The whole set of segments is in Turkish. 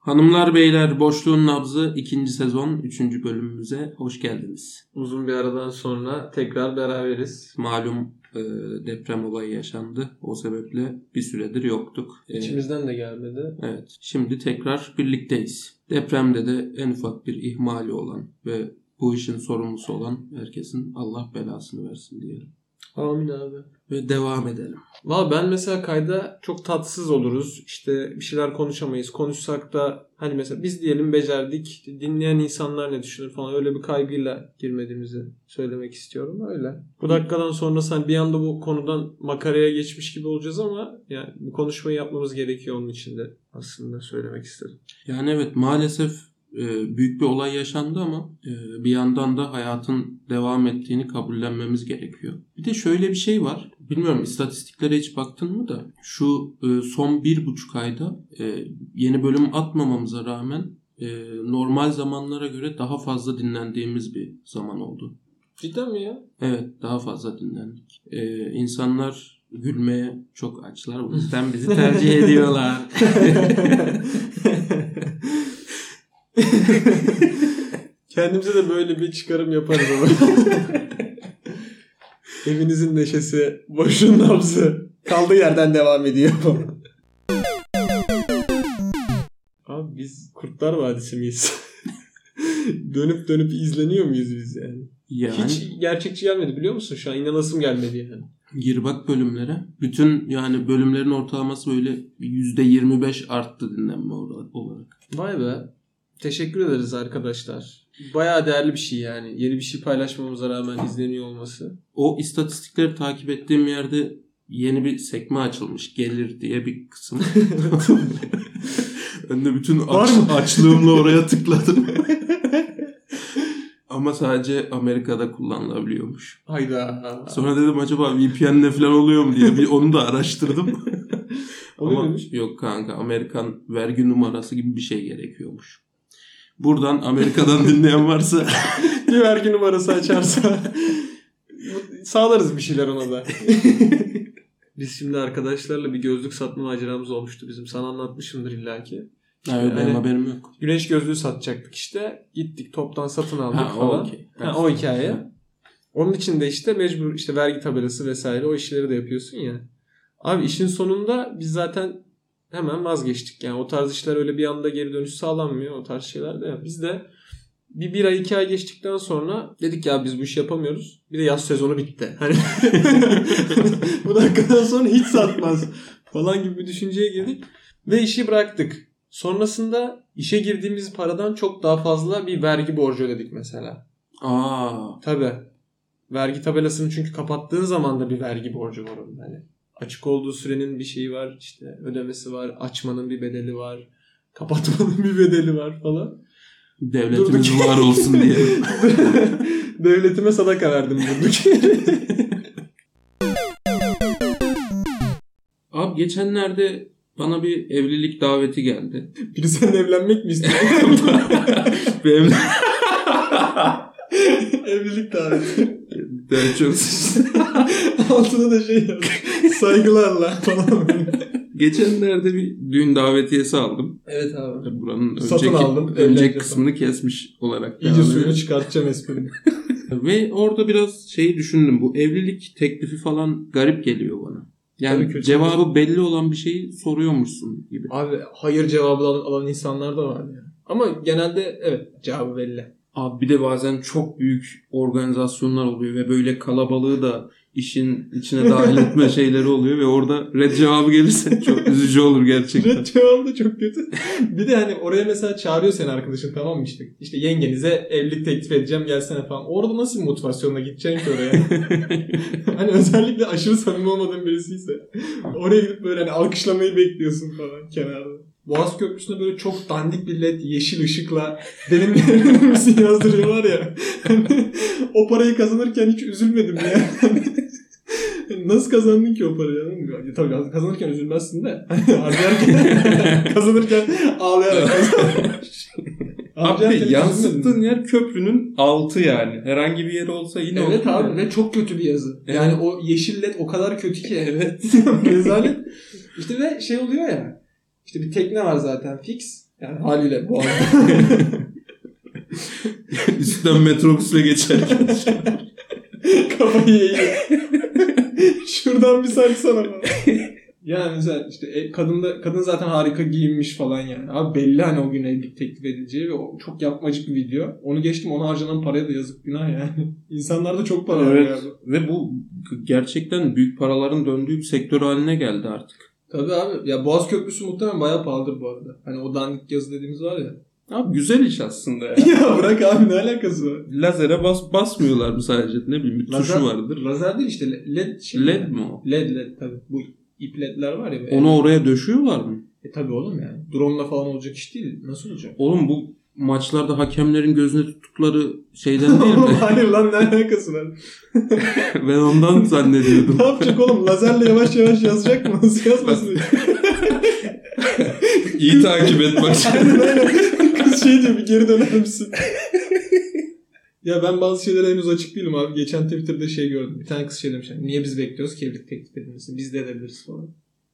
Hanımlar beyler Boşluğun Nabzı 2. sezon 3. bölümümüze hoş geldiniz. Uzun bir aradan sonra tekrar beraberiz. Malum e, deprem olayı yaşandı. O sebeple bir süredir yoktuk. E, İçimizden de gelmedi. evet. Şimdi tekrar birlikteyiz. Depremde de en ufak bir ihmali olan ve bu işin sorumlusu olan herkesin Allah belasını versin diyelim. Amin abi. Ve devam edelim. Valla ben mesela kayda çok tatsız oluruz. İşte bir şeyler konuşamayız. Konuşsak da hani mesela biz diyelim becerdik. Dinleyen insanlar ne düşünür falan öyle bir kaygıyla girmediğimizi söylemek istiyorum. Öyle. Bu dakikadan sonra sen bir anda bu konudan makaraya geçmiş gibi olacağız ama yani bu konuşmayı yapmamız gerekiyor onun için de aslında söylemek istedim. Yani evet maalesef büyük bir olay yaşandı ama e, bir yandan da hayatın devam ettiğini kabullenmemiz gerekiyor. Bir de şöyle bir şey var. Bilmiyorum istatistiklere hiç baktın mı da şu e, son bir buçuk ayda e, yeni bölüm atmamamıza rağmen normal zamanlara göre daha fazla dinlendiğimiz bir zaman oldu. Cidden mi ya? Evet daha fazla dinlendik. E, insanlar gülmeye çok açlar. O yüzden bizi tercih ediyorlar. Kendimize de böyle bir çıkarım yaparız ama. Evinizin neşesi, boşun nabzı. Kaldığı yerden devam ediyor. Abi biz Kurtlar Vadisi miyiz? dönüp dönüp izleniyor muyuz biz yani? Yani Hiç gerçekçi gelmedi biliyor musun şu an? İnanasım gelmedi yani. Gir bak bölümlere. Bütün yani bölümlerin ortalaması böyle %25 arttı dinlenme olarak. Vay be. Teşekkür ederiz arkadaşlar. Bayağı değerli bir şey yani. Yeni bir şey paylaşmamıza rağmen izleniyor olması. O istatistikleri takip ettiğim yerde yeni bir sekme açılmış. Gelir diye bir kısım. ben de bütün aç, açlığımla oraya tıkladım. Ama sadece Amerika'da kullanılabiliyormuş. Hayda. Sonra dedim acaba VPN'le falan oluyor mu diye bir onu da araştırdım. Ama yok kanka Amerikan vergi numarası gibi bir şey gerekiyormuş. Buradan Amerika'dan dinleyen varsa vergi numarası açarsa sağlarız bir şeyler ona da. Biz şimdi arkadaşlarla bir gözlük satma maceramız olmuştu bizim. Sana anlatmışımdır illaki. Hayır, benim Yani- haberim yok. Güneş gözlüğü satacaktık işte. Gittik toptan satın aldık Ha, o falan. okey. Ha, o hikaye. Onun için de işte mecbur işte vergi tabelası vesaire o işleri de yapıyorsun ya. Abi işin sonunda biz zaten hemen vazgeçtik. Yani o tarz işler öyle bir anda geri dönüş sağlanmıyor. O tarz şeyler de. Biz de bir, bir ay iki ay geçtikten sonra dedik ya biz bu işi yapamıyoruz. Bir de yaz sezonu bitti. Hani bu dakikadan sonra hiç satmaz falan gibi bir düşünceye girdik. Ve işi bıraktık. Sonrasında işe girdiğimiz paradan çok daha fazla bir vergi borcu ödedik mesela. Aa, Tabii. Vergi tabelasını çünkü kapattığın zaman da bir vergi borcu var onun. Hani açık olduğu sürenin bir şeyi var. işte ödemesi var. Açmanın bir bedeli var. Kapatmanın bir bedeli var falan. devletimiz Durduk. var olsun diye. Devletime sadaka verdim durduk yere. Abi geçenlerde bana bir evlilik daveti geldi. Biri seninle evlenmek mi istiyor? Bir Evlilik daveti. Ben çok Altına da şey. Saygılarla falan. Geçenlerde bir düğün davetiyesi aldım. evet abi. Buranın Satın önceki, aldım, önceki kısmını kesmiş olarak. İyice suyunu edelim. çıkartacağım esprimi. Ve orada biraz şeyi düşündüm. Bu evlilik teklifi falan garip geliyor bana. Yani cevabı belli olan bir şeyi soruyormuşsun gibi. Abi hayır cevabı alan, alan insanlar da var yani. Ama genelde evet cevabı belli. Abi bir de bazen çok büyük organizasyonlar oluyor ve böyle kalabalığı da işin içine dahil etme şeyleri oluyor ve orada red cevabı gelirse çok üzücü olur gerçekten. Red cevabı da çok kötü. bir de hani oraya mesela çağırıyor seni arkadaşın tamam mı işte. İşte yengenize evlilik teklif edeceğim gelsene falan. Orada nasıl motivasyonla gideceksin ki oraya? hani özellikle aşırı samimi olmadığın birisiyse. Oraya gidip böyle hani alkışlamayı bekliyorsun falan kenarda. Boğaz Köprüsü'nde böyle çok dandik bir led yeşil ışıkla benim misin yazdırıyorlar ya. Hani o parayı kazanırken hiç üzülmedim ya. Nasıl kazandın ki o parayı? mı? Tabii kazanırken üzülmezsin de. Harcarken kazanırken ağlayarak hiç Abi yansıttığın yer köprünün altı yani. Herhangi bir yeri olsa yine Evet abi yani. ve çok kötü bir yazı. Evet. Yani o yeşil led o kadar kötü ki. Evet. Rezalet. İşte ve şey oluyor ya. İşte bir tekne var zaten fix. Yani haliyle bu Üstten metrobüsle geçerken. Kafayı eğiyor. Şuradan bir sarsana falan. Yani mesela işte e, kadın da kadın zaten harika giyinmiş falan yani. Abi belli hani o gün evlilik teklif edileceği ve o çok yapmacık bir video. Onu geçtim ona harcanan paraya da yazık günah yani. İnsanlarda çok para evet. Ve bu gerçekten büyük paraların döndüğü bir sektör haline geldi artık. Tabii abi. Ya Boğaz Köprüsü muhtemelen bayağı pahalıdır bu arada. Hani o dandik yazı dediğimiz var ya. Abi güzel iş aslında ya. ya bırak abi ne alakası var? Lazere bas basmıyorlar mı sadece ne bileyim bir tuşu Lazer- vardır. Lazer değil işte led şey. LED mi o? LED led tabii. Bu ip ledler var ya. Onu oraya döşüyorlar mı? E tabii oğlum yani. Drone'la falan olacak iş değil. Nasıl olacak? Oğlum bu maçlarda hakemlerin gözüne tuttukları şeyden değil mi? Hayır lan ne alakası var? ben ondan zannediyordum. ne yapacak oğlum? Lazerle yavaş yavaş yazacak mı? Nasıl yazmasın? İyi takip et bak. aynen aynen. Kız şey diyor bir geri döner misin? ya ben bazı şeylere henüz açık değilim abi. Geçen Twitter'da şey gördüm. Bir tane kız şey demiş. yani, Niye biz bekliyoruz ki evlilik teklif edilmesini? Biz de edebiliriz falan.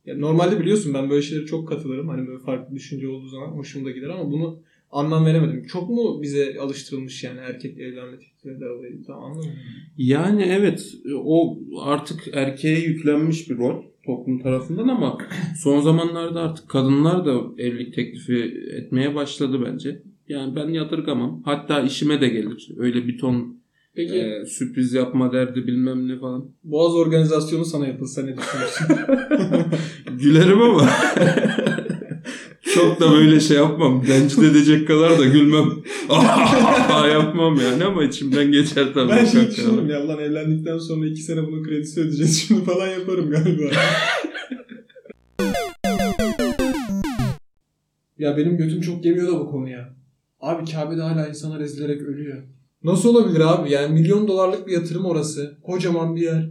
Ya normalde biliyorsun ben böyle şeylere çok katılırım. Hani böyle farklı düşünce olduğu zaman hoşuma da gider ama bunu anlam veremedim. Çok mu bize alıştırılmış yani erkekle evlenme teklif eder olayı? Tamam anlamadım. Yani evet o artık erkeğe yüklenmiş bir rol toplum tarafından ama son zamanlarda artık kadınlar da evlilik teklifi etmeye başladı bence. Yani ben yadırgamam. Hatta işime de gelir. Öyle bir ton Peki e, sürpriz yapma derdi bilmem ne falan. Boğaz organizasyonu sana yapılsa ne düşünürsün? Gülerim ama çok da böyle şey yapmam. Rencide edecek kadar da gülmem. yapmam yani ama içimden geçer tabii. ben şey düşündüm ya lan evlendikten sonra iki sene bunun kredisi ödeyeceğiz şimdi falan yaparım galiba. ya benim götüm çok gemiyor da bu konuya. Abi Kabe'de hala insana ezilerek ölüyor. Nasıl olabilir abi? Yani milyon dolarlık bir yatırım orası. Kocaman bir yer.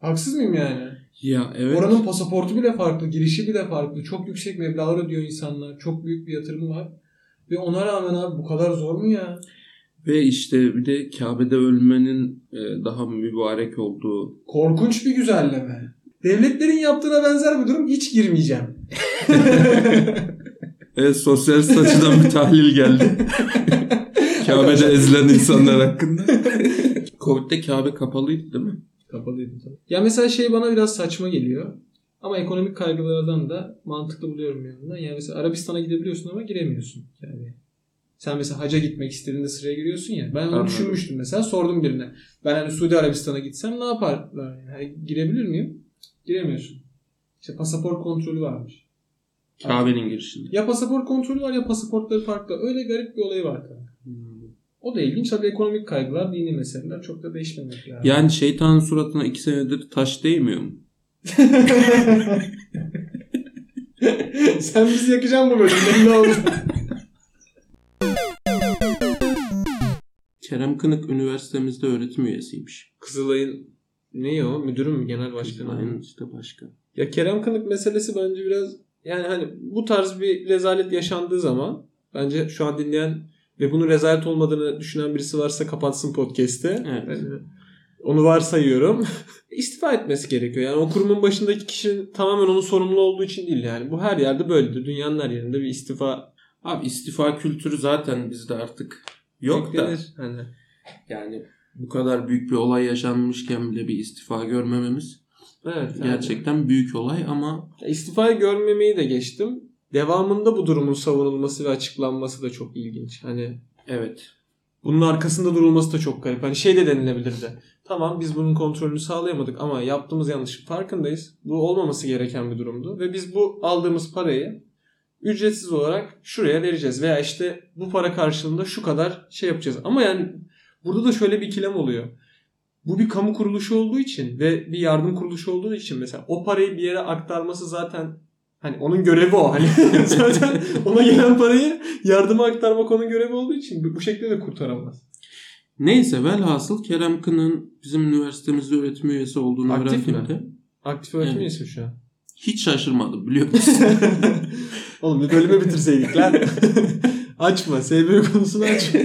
Haksız mıyım yani? Ya evet. Oranın pasaportu bile farklı, girişi bile farklı. Çok yüksek meblağlar ödüyor insanlar. Çok büyük bir yatırımı var. Ve ona rağmen abi bu kadar zor mu ya? Ve işte bir de Kabe'de ölmenin e, daha mübarek olduğu. Korkunç bir güzelleme. Devletlerin yaptığına benzer bir durum hiç girmeyeceğim. Evet sosyal açıdan bir tahlil geldi. Kabe'de ezilen insanlar hakkında. Covid'de Kabe kapalıydı değil mi? Kapalıydı tabii. Ya mesela şey bana biraz saçma geliyor. Ama ekonomik kaygılardan da mantıklı buluyorum bir yandan. Yani mesela Arabistan'a gidebiliyorsun ama giremiyorsun. Yani sen mesela haca gitmek istediğinde sıraya giriyorsun ya. Ben onu düşünmüştüm mesela. Sordum birine. Ben hani Suudi Arabistan'a gitsem ne yaparlar? Yani Hani girebilir miyim? Giremiyorsun. İşte pasaport kontrolü varmış. Kabe'nin girişinde. Ya pasaport kontrolü var ya pasaportları farklı. Öyle garip bir olayı var. kanka. O da ilginç. Tabii ekonomik kaygılar, dini meseleler çok da değişmemek lazım. Yani şeytanın suratına iki senedir taş değmiyor mu? Sen bizi yakacaksın bu bölümde. Ne oldu? Kerem Kınık üniversitemizde öğretim üyesiymiş. Kızılay'ın ne o? Müdürü mü? Genel başkanı? Aynen işte başkan. Ya Kerem Kınık meselesi bence biraz yani hani bu tarz bir rezalet yaşandığı zaman bence şu an dinleyen ve bunun rezalet olmadığını düşünen birisi varsa kapatsın podcast'i. Evet. Yani onu varsayıyorum. İstifa etmesi gerekiyor. Yani o kurumun başındaki kişinin tamamen onun sorumlu olduğu için değil yani. Bu her yerde böyledir. Dünyanın her yerinde bir istifa Abi istifa kültürü zaten bizde artık yok da. beklenir. Hani Yani bu kadar büyük bir olay yaşanmışken bile bir istifa görmememiz evet. yani. gerçekten büyük olay ama Ya İstifayı görmemeyi de geçtim. Devamında bu durumun savunulması ve açıklanması da çok ilginç. Hani evet bunun arkasında durulması da çok garip. Hani şey de denilebilirdi. Tamam biz bunun kontrolünü sağlayamadık ama yaptığımız yanlışın farkındayız. Bu olmaması gereken bir durumdu. Ve biz bu aldığımız parayı ücretsiz olarak şuraya vereceğiz. Veya işte bu para karşılığında şu kadar şey yapacağız. Ama yani burada da şöyle bir ikilem oluyor. Bu bir kamu kuruluşu olduğu için ve bir yardım kuruluşu olduğu için mesela o parayı bir yere aktarması zaten hani onun görevi o. Hani zaten ona gelen parayı yardıma aktarmak onun görevi olduğu için bu şekilde de kurtaramaz. Neyse velhasıl Kerem Kınık'ın bizim üniversitemizde öğretim üyesi olduğunu Aktif mi? öğrendiğimde Aktif öğretim Evet. üyesi şu an. hiç şaşırmadım biliyor musun? Oğlum bir bölümü bitirseydik lan. açma. SB konusunu açma.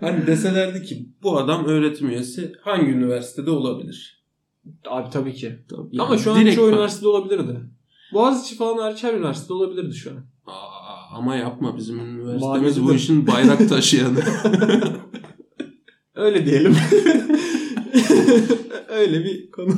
hani deselerdi ki bu adam öğretim üyesi hangi üniversitede olabilir? Abi tabii ki. Tabii Ama yani şu an çoğu bak- üniversitede olabilirdi. Boğaziçi falan hariç her üniversitede olabilirdi şu an. Aa, Ama yapma bizim üniversitemiz bu işin bayrak taşıyanı. Öyle diyelim. Öyle bir konu.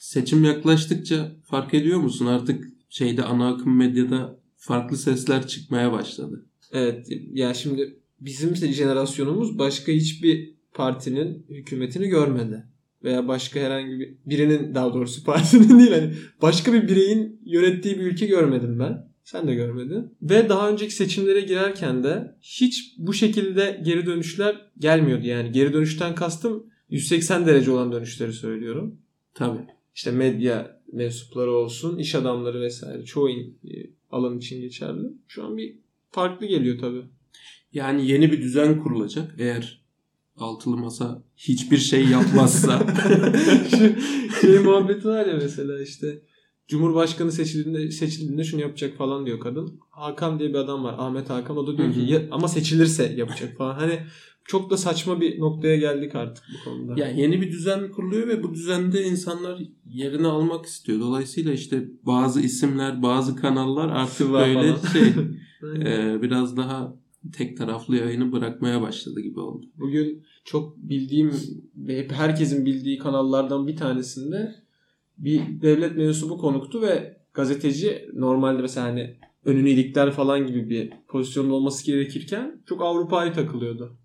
Seçim yaklaştıkça fark ediyor musun artık şeyde ana akım medyada farklı sesler çıkmaya başladı. Evet ya şimdi bizim jenerasyonumuz başka hiçbir partinin hükümetini görmedi. Veya başka herhangi bir birinin daha doğrusu partinin değil hani başka bir bireyin yönettiği bir ülke görmedim ben. Sen de görmedin. Ve daha önceki seçimlere girerken de hiç bu şekilde geri dönüşler gelmiyordu. Yani geri dönüşten kastım 180 derece olan dönüşleri söylüyorum. Tabii. İşte medya mensupları olsun, iş adamları vesaire çoğu e, alan için geçerli. Şu an bir farklı geliyor tabii. Yani yeni bir düzen kurulacak eğer altılı masa hiçbir şey yapmazsa. Şu şey muhabbeti var ya mesela işte Cumhurbaşkanı seçildiğinde, seçildiğinde şunu yapacak falan diyor kadın. Hakan diye bir adam var. Ahmet Hakan. O da diyor ki hı. "Ya- ama seçilirse yapacak falan. Hani çok da saçma bir noktaya geldik artık bu konuda. yani yeni bir düzen kuruluyor ve bu düzende insanlar yerini almak istiyor. Dolayısıyla işte bazı isimler, bazı kanallar artık Sıva böyle falan. şey e, biraz daha tek taraflı yayını bırakmaya başladı gibi oldu. Bugün çok bildiğim ve hep herkesin bildiği kanallardan bir tanesinde bir devlet mensubu konuktu ve gazeteci normalde mesela hani önünü ilikler falan gibi bir pozisyonda olması gerekirken çok Avrupa'yı takılıyordu.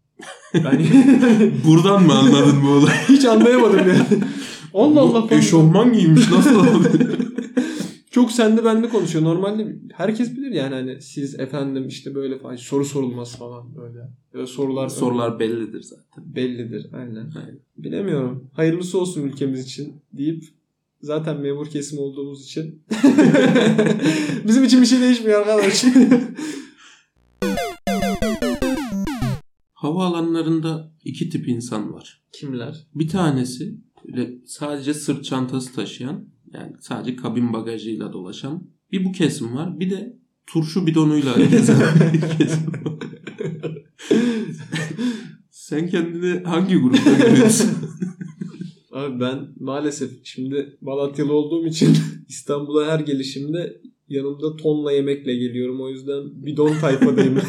Yani Buradan mı anladın bu olayı? hiç anlayamadım yani. Allah Allah. Eşofman giymiş nasıl oldu? Çok sende bende konuşuyor. Normalde herkes bilir yani hani siz efendim işte böyle falan soru sorulmaz falan böyle. Böyle sorular Sorular bellidir zaten. bellidir. Aynen. Aynen. Bilemiyorum. Hayırlısı olsun ülkemiz için deyip zaten memur kesim olduğumuz için bizim için bir şey değişmiyor arkadaş. Havaalanlarında iki tip insan var. Kimler? Bir tanesi sadece sırt çantası taşıyan yani sadece kabin bagajıyla dolaşan bir bu kesim var. Bir de turşu bidonuyla gezen bir kesim var. Sen kendini hangi grupta görüyorsun? Abi ben maalesef şimdi Malatyalı olduğum için İstanbul'a her gelişimde yanımda tonla yemekle geliyorum. O yüzden bidon tayfadayım.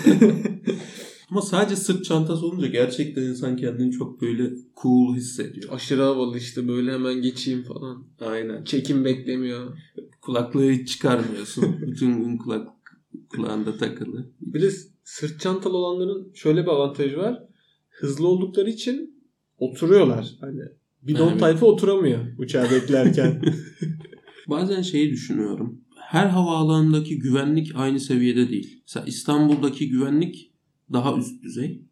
Ama sadece sırt çantası olunca gerçekten insan kendini çok böyle cool hissediyor. Aşırı havalı işte böyle hemen geçeyim falan. Aynen. Çekim beklemiyor. Kulaklığı hiç çıkarmıyorsun. Bütün gün kulak kulağında takılı. Bir de sırt çantalı olanların şöyle bir avantajı var. Hızlı oldukları için oturuyorlar. Hani bidon Evet. tayfa oturamıyor uçağı beklerken. Bazen şeyi düşünüyorum. Her havaalanındaki güvenlik aynı seviyede değil. Mesela İstanbul'daki güvenlik daha üst düzey.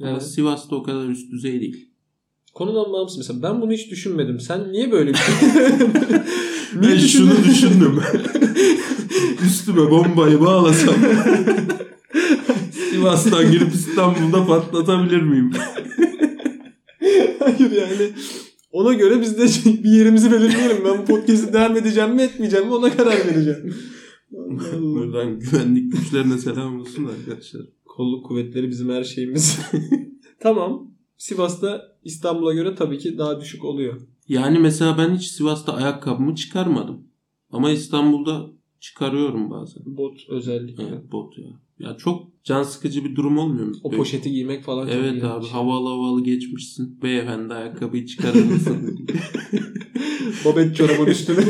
Ama Evet. Sivas'ta o kadar üst düzey değil. Konudan bağımsız mesela ben bunu hiç düşünmedim. Sen niye böyle bir şey? Ben şunu düşündüm. Üstüme bombayı bağlasam Sivas'tan girip İstanbul'da patlatabilir miyim? Hayır yani ona göre biz de bir yerimizi belirleyelim. Ben bu podcast'i devam edeceğim mi etmeyeceğim mi ona karar vereceğim. Buradan güvenlik güçlerine selam olsun arkadaşlar. Kolluk kuvvetleri bizim her şeyimiz. tamam. Sivas'ta İstanbul'a göre tabii ki daha düşük oluyor. Yani mesela ben hiç Sivas'ta ayakkabımı çıkarmadım. Ama İstanbul'da çıkarıyorum bazen. Bot özellikle. Evet bot ya. Ya çok can sıkıcı bir durum olmuyor mu? O Böyle- poşeti giymek falan çok Evet abi havalı havalı geçmişsin. Beyefendi ayakkabıyı çıkarır mısın? Babet çorabın üstüne.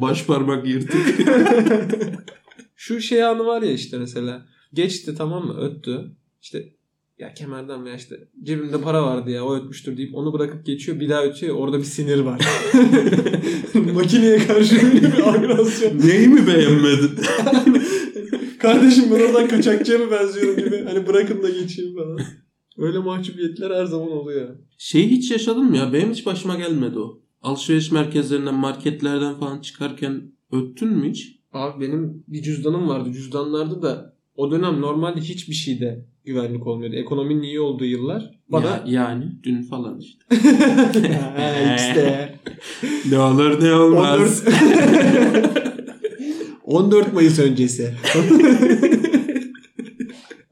Baş parmak yırtık. Şu şey anı var ya işte mesela. Geçti tamam mı? Öttü. İşte ya kemerden veya işte cebimde para vardı ya o ötmüştür deyip onu bırakıp geçiyor bir daha ötüyor orada bir sinir var. Makineye karşı bir agresyon. Neyi mi beğenmedin? Kardeşim ben oradan kaçakçıya mı benziyorum gibi. Hani bırakın da geçeyim falan. Öyle mahcubiyetler her zaman oluyor. Şeyi hiç yaşadın mı ya? Benim hiç başıma gelmedi o. Alışveriş merkezlerinden, marketlerden falan çıkarken öttün mü hiç? Abi benim bir cüzdanım vardı. Cüzdanlarda da o dönem normalde hiçbir şeyde güvenlik olmuyordu. Ekonominin iyi olduğu yıllar. Bana Ya, yani dün falan işte. İşte. Ne olur ne olmaz. 14 14 Mayıs öncesi.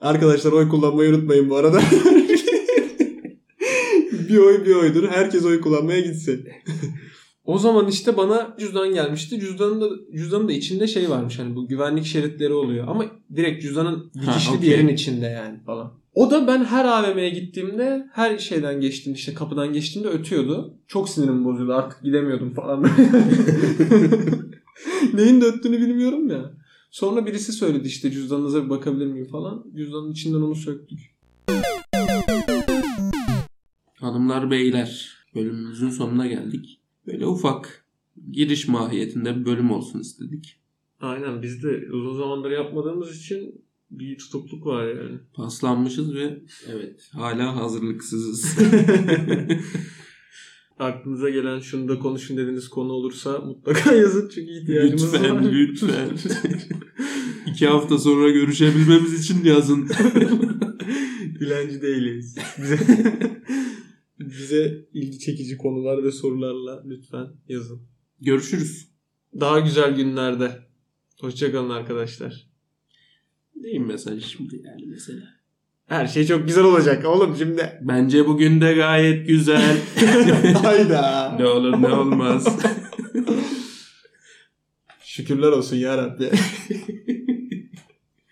Arkadaşlar oy kullanmayı unutmayın bu arada. bir oy bir oydur. Herkes oy kullanmaya gitsin. O zaman işte bana cüzdan gelmişti. Cüzdanın da cüzdanın da içinde şey varmış hani bu güvenlik şeritleri oluyor ama direkt cüzdanın Ha, dikişli bir yerin içinde yani falan. O da ben her AVM'ye gittiğimde her şeyden geçtiğimde işte kapıdan geçtiğimde ötüyordu. Çok sinirim bozuyordu artık gidemiyordum falan. Neyin de öttüğünü bilmiyorum ya. Sonra birisi söyledi işte cüzdanınıza bir bakabilir miyim falan. Cüzdanın içinden onu söktük. Hanımlar beyler bölümümüzün sonuna geldik. Böyle ufak giriş mahiyetinde bir bölüm olsun istedik. Aynen biz de uzun zamandır yapmadığımız için bir tutukluk var yani. Paslanmışız ve evet hala hazırlıksızız. Aklınıza gelen şunu da konuşun dediğiniz konu olursa mutlaka yazın çünkü ihtiyacımız var. lütfen lütfen. İki hafta sonra görüşebilmemiz için yazın. Dilenci değiliz. Bize, bize ilgi çekici konular ve sorularla lütfen yazın. Görüşürüz. Daha güzel günlerde. Hoşçakalın arkadaşlar. Neyim mesaj şimdi yani mesela? Her şey çok güzel olacak oğlum şimdi. Bence bugün de gayet güzel. Hayda. ne olur ne olmaz. Şükürler olsun ya Rabbi.